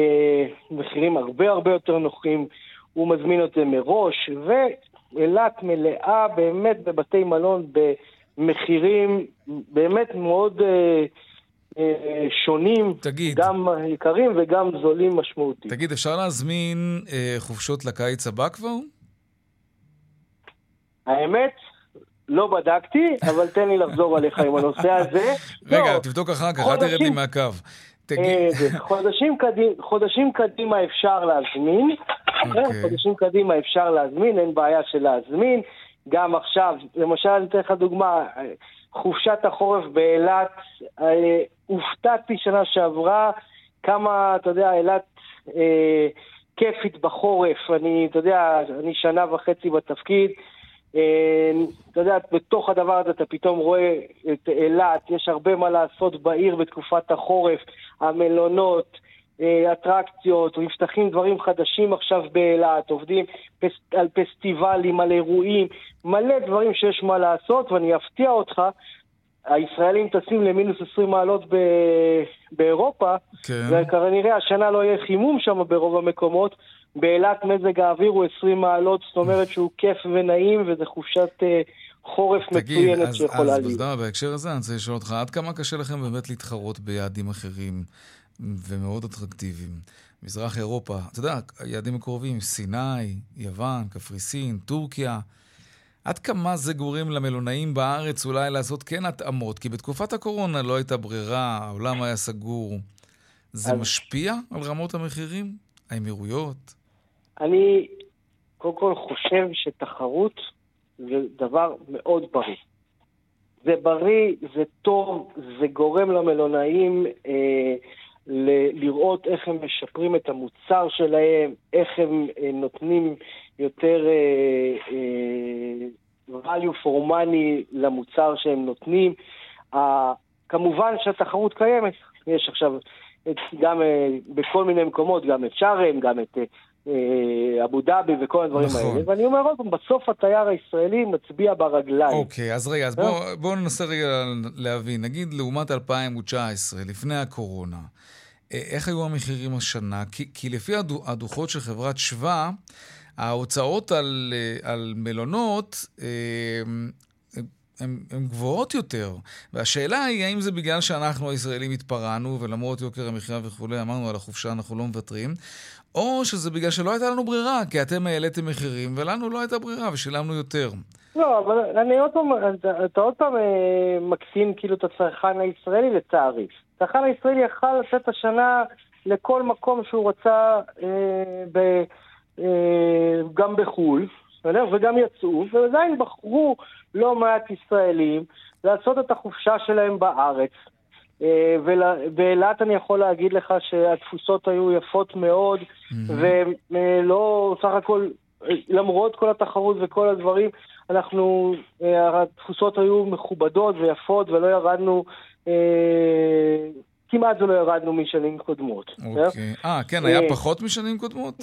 מחירים הרבה הרבה יותר נוחים, הוא מזמין את זה מראש, ואילת מלאה באמת בבתי מלון במחירים באמת מאוד... אה, שונים, תגיד, גם יקרים וגם זולים משמעותית. תגיד, אפשר להזמין אה, חופשות לקיץ הבא כבר? האמת, לא בדקתי, אבל תן לי לחזור עליך עם הנושא הזה. [laughs] רגע, לא, תבדוק אחר כך, אל תרד לי מהקו. אה, חודשים, קדימה, חודשים קדימה אפשר להזמין, okay. אוקיי. חודשים קדימה אפשר להזמין, אין בעיה של להזמין. גם עכשיו, למשל, אני אתן לך דוגמה, חופשת החורף באילת, אה, הופתעתי שנה שעברה כמה, אתה יודע, אילת אה, כיפית בחורף. אני, אתה יודע, אני שנה וחצי בתפקיד. אה, אתה יודע, בתוך הדבר הזה אתה פתאום רואה את אילת, יש הרבה מה לעשות בעיר בתקופת החורף, המלונות, אטרקציות, נפתחים דברים חדשים עכשיו באילת, עובדים פס, על פסטיבלים, על אירועים, מלא דברים שיש מה לעשות, ואני אפתיע אותך, הישראלים טסים למינוס 20 מעלות ב... באירופה, כן. וכנראה השנה לא יהיה חימום שם ברוב המקומות. באילת מזג האוויר הוא 20 מעלות, זאת אומרת שהוא כיף ונעים, וזה חופשת uh, חורף תגיד, מצוינת אז, שיכולה להיות. תגיד, אז בהקשר הזה אני רוצה לשאול אותך, עד כמה קשה לכם באמת להתחרות ביעדים אחרים? ומאוד אטרקטיביים. מזרח אירופה, אתה יודע, היעדים הקרובים, סיני, יוון, קפריסין, טורקיה. עד כמה זה גורם למלונאים בארץ אולי לעשות כן התאמות? כי בתקופת הקורונה לא הייתה ברירה, העולם היה סגור. זה אז... משפיע על רמות המחירים? האמירויות? אני קודם כל חושב שתחרות זה דבר מאוד בריא. זה בריא, זה טוב, זה גורם למלונאים אה, ל- לראות איך הם משפרים את המוצר שלהם, איך הם אה, נותנים יותר אה, אה, value for money למוצר שהם נותנים. אה, כמובן שהתחרות קיימת, יש עכשיו את, גם uh, בכל מיני מקומות, גם את שרם, גם את אה, אבו דאבי וכל הדברים נכון. האלה. ואני אומר עוד פעם, בסוף התייר הישראלי מצביע ברגליים. אוקיי, אז רגע, אז בואו בוא ננסה רגע להבין. נגיד, לעומת 2019, לפני הקורונה, אה, איך היו המחירים השנה? כי, כי לפי הדו, הדוחות של חברת שווה, ההוצאות על, אה, על מלונות הן גבוהות יותר. והשאלה היא, האם זה בגלל שאנחנו הישראלים התפרענו, ולמרות יוקר המחיה וכולי, אמרנו על החופשה אנחנו לא מוותרים, או שזה בגלל שלא הייתה לנו ברירה, כי אתם העליתם מחירים, ולנו לא הייתה ברירה, ושילמנו יותר. לא, אבל אני עוד פעם, אתה, עוד פעם אה, מקסים כאילו את הצרכן הישראלי לצערי. הצרכן הישראלי יכל לצאת השנה לכל מקום שהוא רצה, אה, ב, אה, גם בחו"ל, בסדר? וגם יצאו, ועדיין בחרו לא מעט ישראלים לעשות את החופשה שלהם בארץ. אה, ובאילת אני יכול להגיד לך שהתפוסות היו יפות מאוד, ולא, סך הכל, למרות כל התחרות וכל הדברים, אנחנו, אה, התפוסות היו מכובדות ויפות ולא ירדנו אה, כמעט ולא ירדנו משנים קודמות. אוקיי. אה, כן, היה פחות משנים קודמות?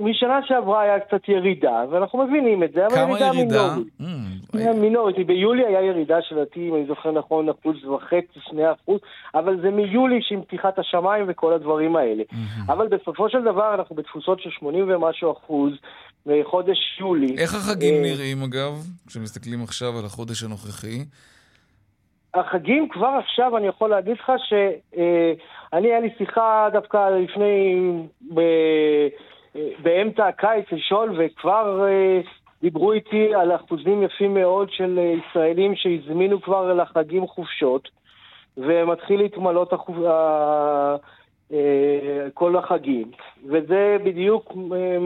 משנה שעברה היה קצת ירידה, ואנחנו מבינים את זה, אבל ירידה מינורית. כמה מינורית? ביולי היה ירידה שלדעתי, אם אני זוכר נכון, אחוז וחצי, שני אחוז, אבל זה מיולי שעם פתיחת השמיים וכל הדברים האלה. אבל בסופו של דבר אנחנו בתפוסות של 80 ומשהו אחוז. בחודש יולי. איך החגים נראים אגב, כשמסתכלים עכשיו על החודש הנוכחי? החגים כבר עכשיו, אני יכול להגיד לך שאני, היה לי שיחה דווקא לפני, ב, באמצע הקיץ לשאול, וכבר אה, דיברו איתי על אחוזים יפים מאוד של ישראלים שהזמינו כבר לחגים חופשות, ומתחיל להתמלות החופ... אה, כל החגים. וזה בדיוק אה,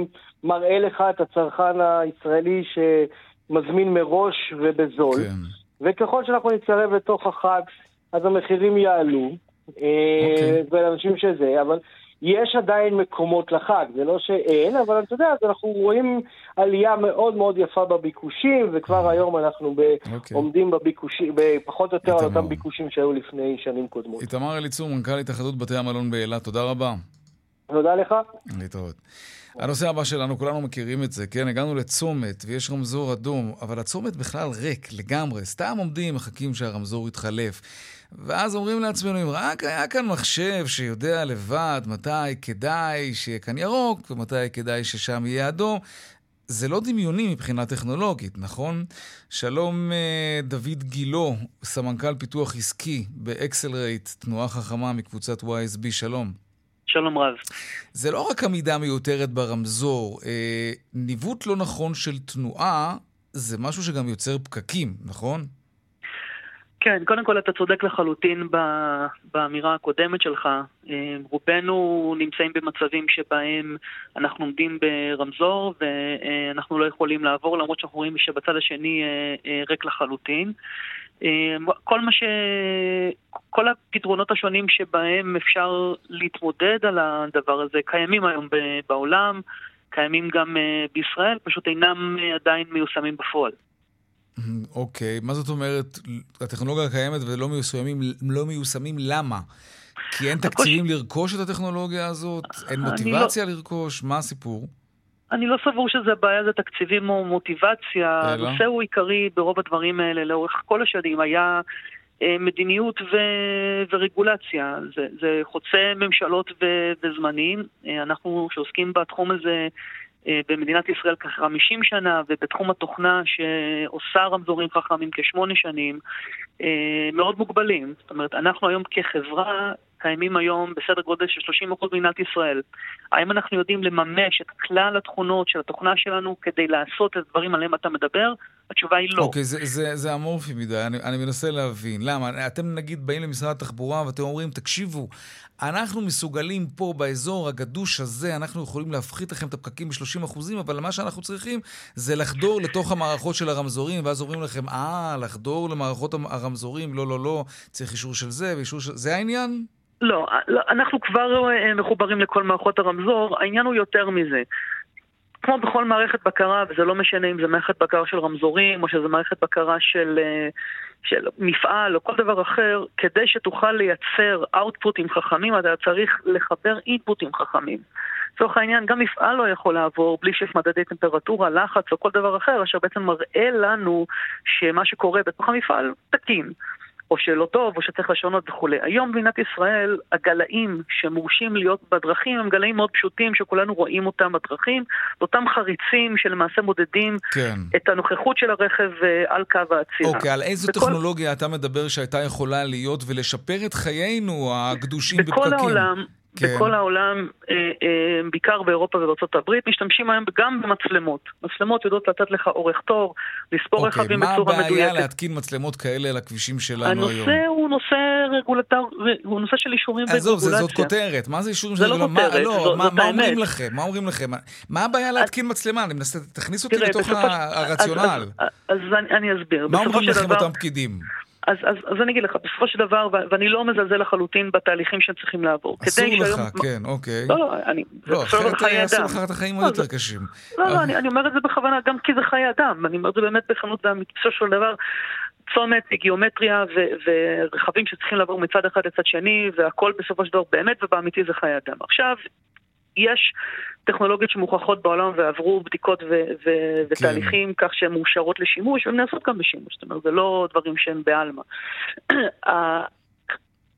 מראה לך את הצרכן הישראלי שמזמין מראש ובזול. כן. וככל שאנחנו נתקרב לתוך החג, אז המחירים יעלו, okay. אה, אוקיי. ולאנשים שזה, אבל יש עדיין מקומות לחג, זה לא שאין, אבל אתה יודע, אנחנו רואים עלייה מאוד מאוד יפה בביקושים, וכבר mm. היום אנחנו ב... okay. אוקיי. עומדים בביקושים, פחות או יותר על אותם ביקושים שהיו לפני שנים קודמות. איתמר אליצור, מנכ"ל התאחדות בתי המלון באילת, תודה רבה. תודה לך. להתראות. הנושא הבא שלנו, כולנו מכירים את זה, כן? הגענו לצומת ויש רמזור אדום, אבל הצומת בכלל ריק לגמרי. סתם עומדים, מחכים שהרמזור יתחלף. ואז אומרים לעצמנו, אם רק היה כאן מחשב שיודע לבד מתי כדאי שיהיה כאן ירוק ומתי כדאי ששם יהיה אדום, זה לא דמיוני מבחינה טכנולוגית, נכון? שלום אה, דוד גילו, סמנכ"ל פיתוח עסקי ב Axilion, תנועה חכמה מקבוצת YSB, שלום. שלום רב. זה לא רק עמידה מיותרת ברמזור, אה, ניווט לא נכון של תנועה זה משהו שגם יוצר פקקים, נכון? כן, קודם כל אתה צודק לחלוטין באמירה הקודמת שלך. אה, רובנו נמצאים במצבים שבהם אנחנו עומדים ברמזור ואנחנו לא יכולים לעבור, למרות שאנחנו רואים שבצד השני אה, ריק לחלוטין. אה, כל מה ש... כל הפתרונות השונים שבהם אפשר להתמודד על הדבר הזה קיימים היום בעולם, קיימים גם אה, בישראל, פשוט אינם אה, עדיין מיושמים בפועל. אוקיי, okay. מה זאת אומרת, הטכנולוגיה קיימת ולא מיושמים, לא מיושמים למה? כי אין תקציבים לרכוש את הטכנולוגיה הזאת? אין לא- מוטיבציה לא... לרכוש? מה הסיפור? אני לא סבור שזה הבעיה, זה תקציבים או מוטיבציה. הנושא הוא עיקרי ברוב הדברים האלה לאורך כל השנים. היה אה, מדיניות ו- ורגולציה. זה, זה חוצה ממשלות ו- וזמנים. אה, אנחנו שעוסקים בתחום הזה אה, במדינת ישראל כ-50 שנה, ובתחום התוכנה שעושה רמזורים חכמים כשמונה שנים, מאוד מוגבלים. זאת אומרת, אנחנו היום כחברה קיימים היום בסדר גודל של 30% במדינת ישראל. האם אנחנו יודעים לממש את כלל התכונות של התוכנה שלנו כדי לעשות את הדברים עליהם אתה מדבר? התשובה היא לא. אוקיי, okay, זה, זה, זה אמורפי מדי, אני, אני מנסה להבין. למה? אתם נגיד באים למשרד התחבורה ואתם אומרים, תקשיבו, אנחנו מסוגלים פה באזור הגדוש הזה, אנחנו יכולים להפחית לכם את הפקקים ב-30%, אבל מה שאנחנו צריכים זה לחדור לתוך המערכות של הרמזורים, ואז אומרים לכם, אה, לחדור למערכות הרמזורים, לא, לא, לא, צריך אישור של זה ואישור של... זה העניין? לא, לא אנחנו כבר אה, מחוברים לכל מערכות הרמזור, העניין הוא יותר מזה. כמו בכל מערכת בקרה, וזה לא משנה אם זה מערכת בקרה של רמזורים, או שזה מערכת בקרה של, אה, של מפעל, או כל דבר אחר, כדי שתוכל לייצר אאוטפוטים חכמים, אתה צריך לחבר אינפוטים חכמים. לצורך העניין, גם מפעל לא יכול לעבור בלי שיש מדדי טמפרטורה, לחץ או כל דבר אחר, אשר בעצם מראה לנו שמה שקורה בתוך המפעל תקין. או שלא טוב, או שצריך לשנות וכולי. היום במדינת ישראל, הגלאים שמורשים להיות בדרכים הם גלאים מאוד פשוטים, שכולנו רואים אותם בדרכים. אותם חריצים שלמעשה מודדים כן. את הנוכחות של הרכב אה, על קו העצירה. אוקיי, על איזו בכל... טכנולוגיה אתה מדבר שהייתה יכולה להיות ולשפר את חיינו הקדושים בפקקים? בכל העולם, כן. בכל העולם, אה, אה, בעיקר באירופה ובארצות הברית, משתמשים היום גם במצלמות. מצלמות יודעות לתת לך אורך תור, לספור אוקיי, רכבים בצורה מדויקת. אוקיי, מה הבעיה להתקין מצלמות כאלה על הכבישים שלנו הנושא היום? הנושא הוא נושא רגולטור, הוא נושא של אישורים ורגולציה. עזוב, זאת כותרת. מה זה אישורים של רגולציה? זה לא כותרת, לא, זאת, מה, מה אומרים לכם? מה אומרים לכם? מה הבעיה להתקין מצלמה? אני מנסה, תכניס אותי לתוך הרציונל. אז אני אסביר. מה אומרים לכם אותם פקידים? אז, אז, אז אני אגיד לך, בסופו של דבר, ואני לא מזלזל לחלוטין בתהליכים שהם צריכים לעבור. אסור לך, שהיום... כן, אוקיי. לא, לא, אני... לא, אחרת יעשו לך את החיים עוד לא, יותר קשים. לא, לא, אני, אני אומר את זה בכוונה, גם כי זה חיי אדם. אני אומר את זה באמת בכנות, בסופו של דבר, צומת, גיאומטריה ו- ורכבים שצריכים לעבור מצד אחד לצד שני, והכל בסופו של דבר באמת ובאמיתי זה חיי אדם. עכשיו, יש טכנולוגיות שמוכחות בעולם ועברו בדיקות ו- ו- כן. ותהליכים כך שהן מאושרות לשימוש, והן נעשות גם בשימוש, זאת אומרת, זה לא דברים שהם בעלמא. [clears throat]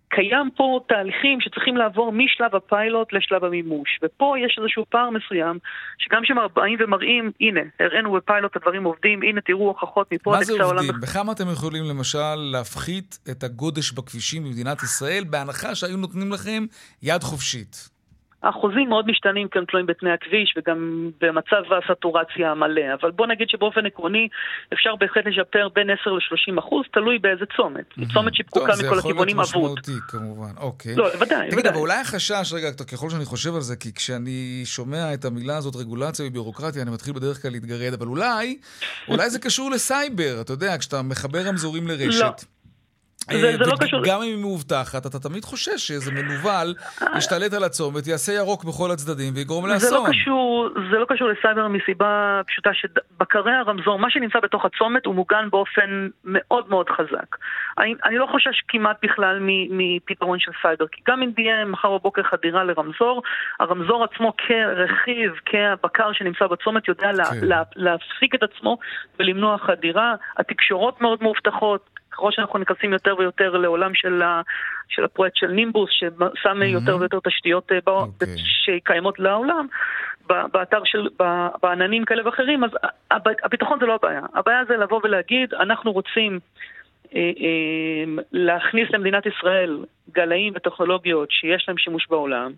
קיים פה תהליכים שצריכים לעבור משלב הפיילוט לשלב המימוש. ופה יש איזשהו פער מסוים, שגם כשבאים ומראים, הנה, הראינו בפיילוט הדברים עובדים, הנה תראו הוכחות מפה עד קצה העולם. מה זה עובדים? בכמה אתם יכולים למשל להפחית את הגודש בכבישים במדינת ישראל, בהנחה שהיו נותנים לכם יד חופשית? האחוזים מאוד משתנים כי הם תלויים בתנאי הכביש וגם במצב הסטורציה המלא, אבל בוא נגיד שבאופן עקרוני אפשר בהחלט לשפר בין 10 ל-30 אחוז, תלוי באיזה צומת. Mm-hmm. צומת שפקוקה מכל הכיוונים אבוד. זה יכול להיות משמעותי כמובן, אוקיי. לא, ודאי, תגיד, אבל אולי החשש, רגע, ככל שאני חושב על זה, כי כשאני שומע את המילה הזאת, רגולציה וביורוקרטיה, אני מתחיל בדרך כלל להתגרד, אבל אולי, אולי זה קשור לסייבר, אתה יודע, כשאתה מחבר רמזורים לרשת. לא. זה, זה לא קשור. גם אם היא מאובטחת, אתה תמיד חושש שאיזה מנוול ישתלט על הצומת, יעשה ירוק בכל הצדדים ויגרום לאסון. זה לא קשור, זה לא קשור לסייבר מסיבה פשוטה שבקרי הרמזור, מה שנמצא בתוך הצומת הוא מוגן באופן מאוד מאוד חזק. אני, אני לא חושש כמעט בכלל מפתרון של סייבר, כי גם אם תהיה מחר בבוקר חדירה לרמזור, הרמזור עצמו כרכיב, כבקר שנמצא בצומת, יודע כן. לה, לה, להפסיק את עצמו ולמנוע חדירה. התקשורות מאוד מאובטחות. ככל שאנחנו נכנסים יותר ויותר לעולם של, ה, של הפרויקט של נימבוס, ששם mm-hmm. יותר ויותר תשתיות okay. אה, אוקיי. שקיימות לעולם, באתר של, בעננים כאלה ואחרים, אז הביטחון זה לא הבעיה. הבעיה זה לבוא ולהגיד, אנחנו רוצים אה, אה, להכניס למדינת ישראל גלאים וטכנולוגיות שיש להם שימוש בעולם.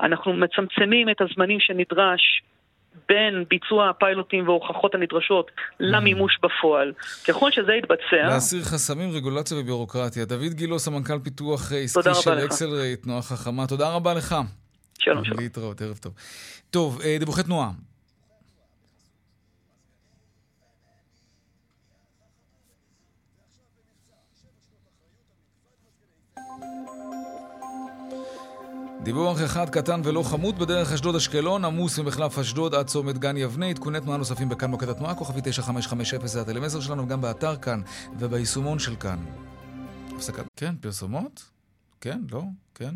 אנחנו מצמצמים את הזמנים שנדרש בין ביצוע הפיילוטים וההוכחות הנדרשות למימוש בפועל. ככל שזה יתבצע... להסיר חסמים, רגולציה וביורוקרטיה. דוד גילו, סמנכ"ל פיתוח עסקי של אקסל, תנועה חכמה. תודה רבה לך. שלום, שלום. להתראות, ערב טוב. טוב, אה, דיווחי תנועה. דיווח אחד קטן ולא חמוד בדרך אשדוד-אשקלון, עמוס ממחלף אשדוד עד צומת גן יבנה. עדכוני תנועה נוספים בכאן מוקד התנועה, כוכבי 9550 זה הטלמסר שלנו, גם באתר כאן וביישומון של כאן. הפסקת... כן, פרסומות? כן, לא? כן?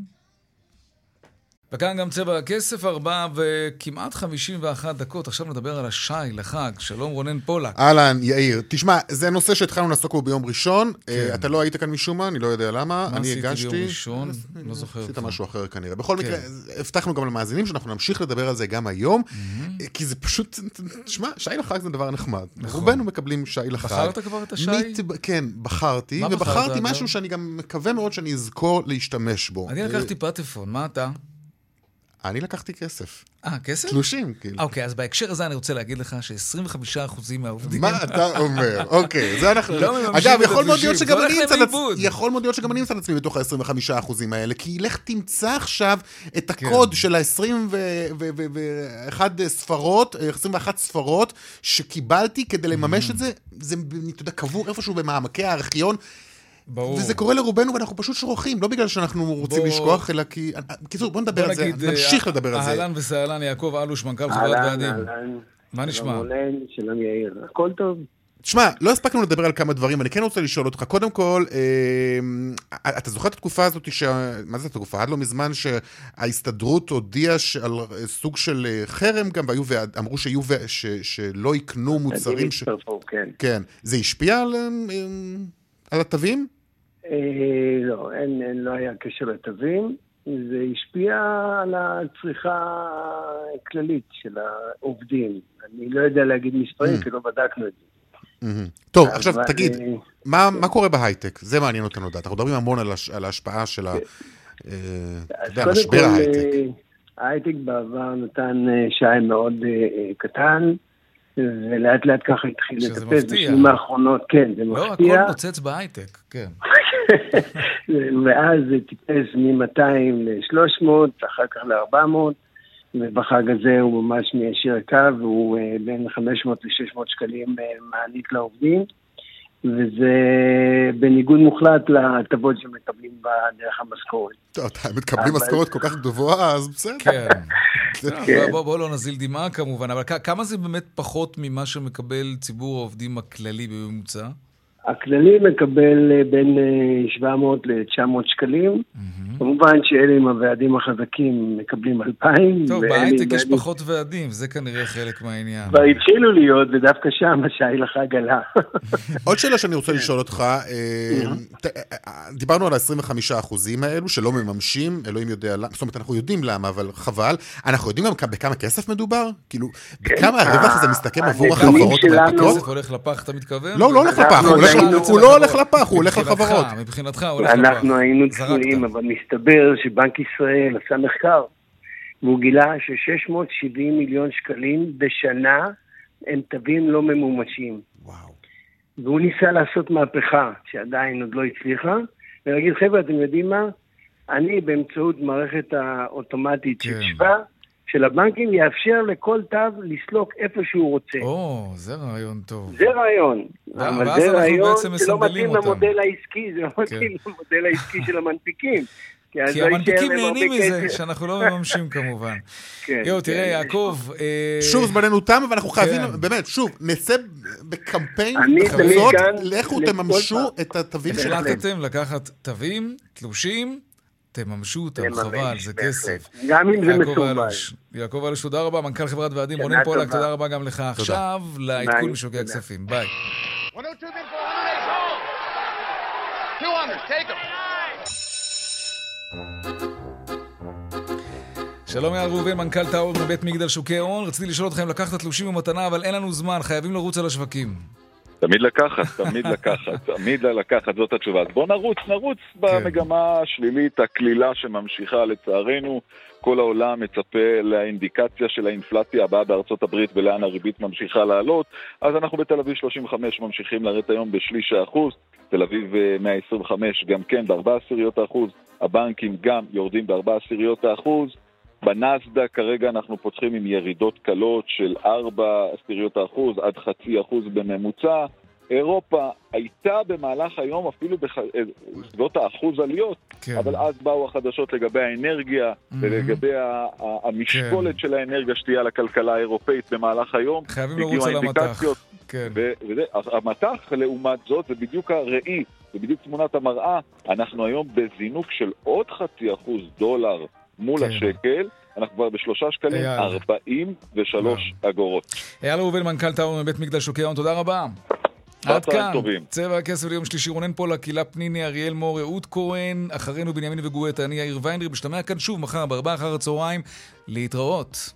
וכאן גם צבע הכסף, ארבע וכמעט חמישים ואחת דקות. עכשיו נדבר על השי לחג. שלום רונן פולק. אהלן, יאיר. תשמע, זה נושא שהתחלנו לעסוק בו ביום ראשון. כן. Uh, אתה לא היית כאן משום מה, אני לא יודע למה. מה עשיתי הגשתי... ביום ראשון? לא זוכר. עשית משהו אחר כנראה. בכל כן. מקרה, הבטחנו גם למאזינים שאנחנו נמשיך לדבר על זה גם היום, mm-hmm. כי זה פשוט, תשמע, שי לחג זה דבר נחמד. נכון. רובנו מקבלים שי לחג. בחרת כבר את השי? מת... כן, בחרתי. ובחרתי משהו שאני גם מקווה מאוד שאני אזכור להשתמש בו. אני לקחתי פטפון, מה אתה? אני לקחתי כסף. אה, כסף? תלושים, כאילו. אוקיי, אז בהקשר הזה אני רוצה להגיד לך ש-25% מהעובדים... מה אתה אומר? [laughs] אוקיי, זה אנחנו... לא אגב, יכול מאוד להיות שגם אני אמצא יכול מאוד להיות שגם אני אמצא לעצמי בתוך ה-25% האלה, כי לך תמצא עכשיו את כן. הקוד של ה-21 ספרות, 21 ספרות שקיבלתי כדי לממש את זה, זה, אתה יודע, קבור איפשהו במעמקי הארכיון. ברור. וזה קורה לרובנו ואנחנו פשוט שוכחים, לא בגלל שאנחנו רוצים בוא... לשכוח, אלא כי... בקיצור, בוא נדבר בוא על נגיד, זה, נמשיך לדבר על זה. אהלן וסהלן, יעקב אלוש, מנכ"ל חברת ועדים. מה נשמע? שלום רונן, שלום יאיר, הכל טוב. תשמע, לא הספקנו לדבר על כמה דברים, אני כן רוצה לשאול אותך, קודם כל, אה, אתה זוכר את התקופה הזאת, ש... מה זה התקופה? עד לא מזמן שההסתדרות הודיעה על סוג של אה, חרם גם, והיו ואמרו שיהיו ו... ש... שלא יקנו מוצרים ש... כן. כן. זה השפיע על, אה, על התווים? אה, לא, אין, אין, לא היה קשר לתווים. זה השפיע על הצריכה הכללית של העובדים. אני לא יודע להגיד מספרים, mm. כי לא בדקנו את זה. טוב, עכשיו תגיד, אה, מה, מה קורה בהייטק? זה מעניין אותנו לדעת. אנחנו מדברים המון על, הש, על ההשפעה של כן. אה, משבר ההייטק. ההייטק בעבר נתן שי מאוד קטן, ולאט לאט ככה התחיל לטפס בשנים האחרונות, כן, זה לא, מפתיע. לא, הכל נוצץ בהייטק, כן. [laughs] ואז זה טיפס מ-200 ל-300, אחר כך ל-400, ובחג הזה הוא ממש מיישר קו, והוא אה, בין 500 ל-600 שקלים אה, מעניק לעובדים. וזה בניגוד מוחלט להטבות שמקבלים דרך המשכורת. טוב, הם מקבלים משכורת כל כך גבוהה, אז בסדר. כן. [laughs] כן. בואו לא נזיל דמעה כמובן, אבל כמה זה באמת פחות ממה שמקבל ציבור העובדים הכללי בממוצע? הכללי מקבל אה, בין 700 אה, ל-900 שקלים. כמובן שאלה עם הוועדים החזקים מקבלים 2,000. טוב, בהייטק יש פחות ועדים, זה כנראה חלק מהאניין. כבר התחילו להיות, ודווקא שם השי לחג עלה. [laughs] עוד שאלה שאני רוצה לשאול אותך, אה, דיברנו על ה-25% האלו שלא מממשים, אלוהים יודע למה, זאת אומרת, אנחנו יודעים למה, אבל חבל. אנחנו יודעים גם בכמה כסף מדובר? כאילו, כן. בכמה הרווח הזה מסתכם עבור החברות? הכסף הולך לפח, אתה מתכוון? לא, לא הולך לפח, הוא הולך הוא לא הולך לפח, הוא הולך לחברות. מבחינתך, הוא הולך לפח. אנחנו היינו צפויים, אבל מסתבר שבנק ישראל עשה מחקר, והוא גילה ש-670 מיליון שקלים בשנה הם תווים לא ממומשים. וואו. והוא ניסה לעשות מהפכה, שעדיין עוד לא הצליחה, ולהגיד, חבר'ה, אתם יודעים מה? אני באמצעות מערכת האוטומטית של כן. שבא, של הבנקים יאפשר לכל תו לסלוק איפה שהוא רוצה. או, זה רעיון טוב. זה רעיון. אבל זה רעיון שלא מתאים למודל העסקי, זה לא כן. מתאים למודל העסקי של המנפיקים. [laughs] כי לא המנפיקים נהנים מזה, שאנחנו לא מממשים כמובן. [laughs] כן, יואו, תראה, כן, יעקב... אה, שוב, זמננו תם, ואנחנו חייבים, באמת, שוב, נצא בקמפיין, בחזות, לכו תממשו את התווים שלכם. החלטתם לקחת תווים, תלושים, תממשו אותם, חבל, זה כסף. גם אם זה מסורבל. יעקב אלוש, תודה רבה, מנכ"ל חברת ועדים. רונן פולק, תודה רבה גם לך. עכשיו, לעדכון משוקי הכספים. ביי. שלום יאיר ראובן, מנכ"ל טאור מבית מגדל שוקי הון. רציתי לשאול אותך אם לקחת תלושים במתנה, אבל אין לנו זמן, חייבים לרוץ על השווקים. תמיד לקחת, תמיד לקחת, [laughs] תמיד לקחת, זאת התשובה. אז בואו נרוץ, נרוץ כן. במגמה השלילית, הקלילה שממשיכה לצערנו. כל העולם מצפה לאינדיקציה של האינפלציה הבאה בארצות הברית ולאן הריבית ממשיכה לעלות. אז אנחנו בתל אביב 35 ממשיכים לרדת היום בשליש האחוז, תל אביב 125 אה, גם כן בארבע עשיריות האחוז, הבנקים גם יורדים בארבע עשיריות האחוז. בנסדק כרגע אנחנו פותחים עם ירידות קלות של 4 עשיריות האחוז עד חצי אחוז בממוצע. אירופה הייתה במהלך היום אפילו בסביבות האחוז עליות, כן. אבל אז באו החדשות לגבי האנרגיה mm-hmm. ולגבי המשקולת כן. של האנרגיה שתהיה על הכלכלה האירופאית במהלך היום. חייבים לרוץ על המטח. כן. המטח, לעומת זאת, זה בדיוק הראי, זה בדיוק תמונת המראה. אנחנו היום בזינוק של עוד חצי אחוז דולר מול כן. השקל. אנחנו כבר בשלושה שקלים, ארבעים ושלוש אגורות. אייל ראובן, מנכ"ל טאור מבית מגדל שוקי תודה רבה. עד כאן, צבע הכסף ליום שלישי, רונן פולק, קהילה פניני, אריאל מור, אהוד כהן, אחרינו בנימין וגואטה, אני יאיר ויינרי, משתמע כאן שוב מחר בארבעה אחר הצהריים, להתראות.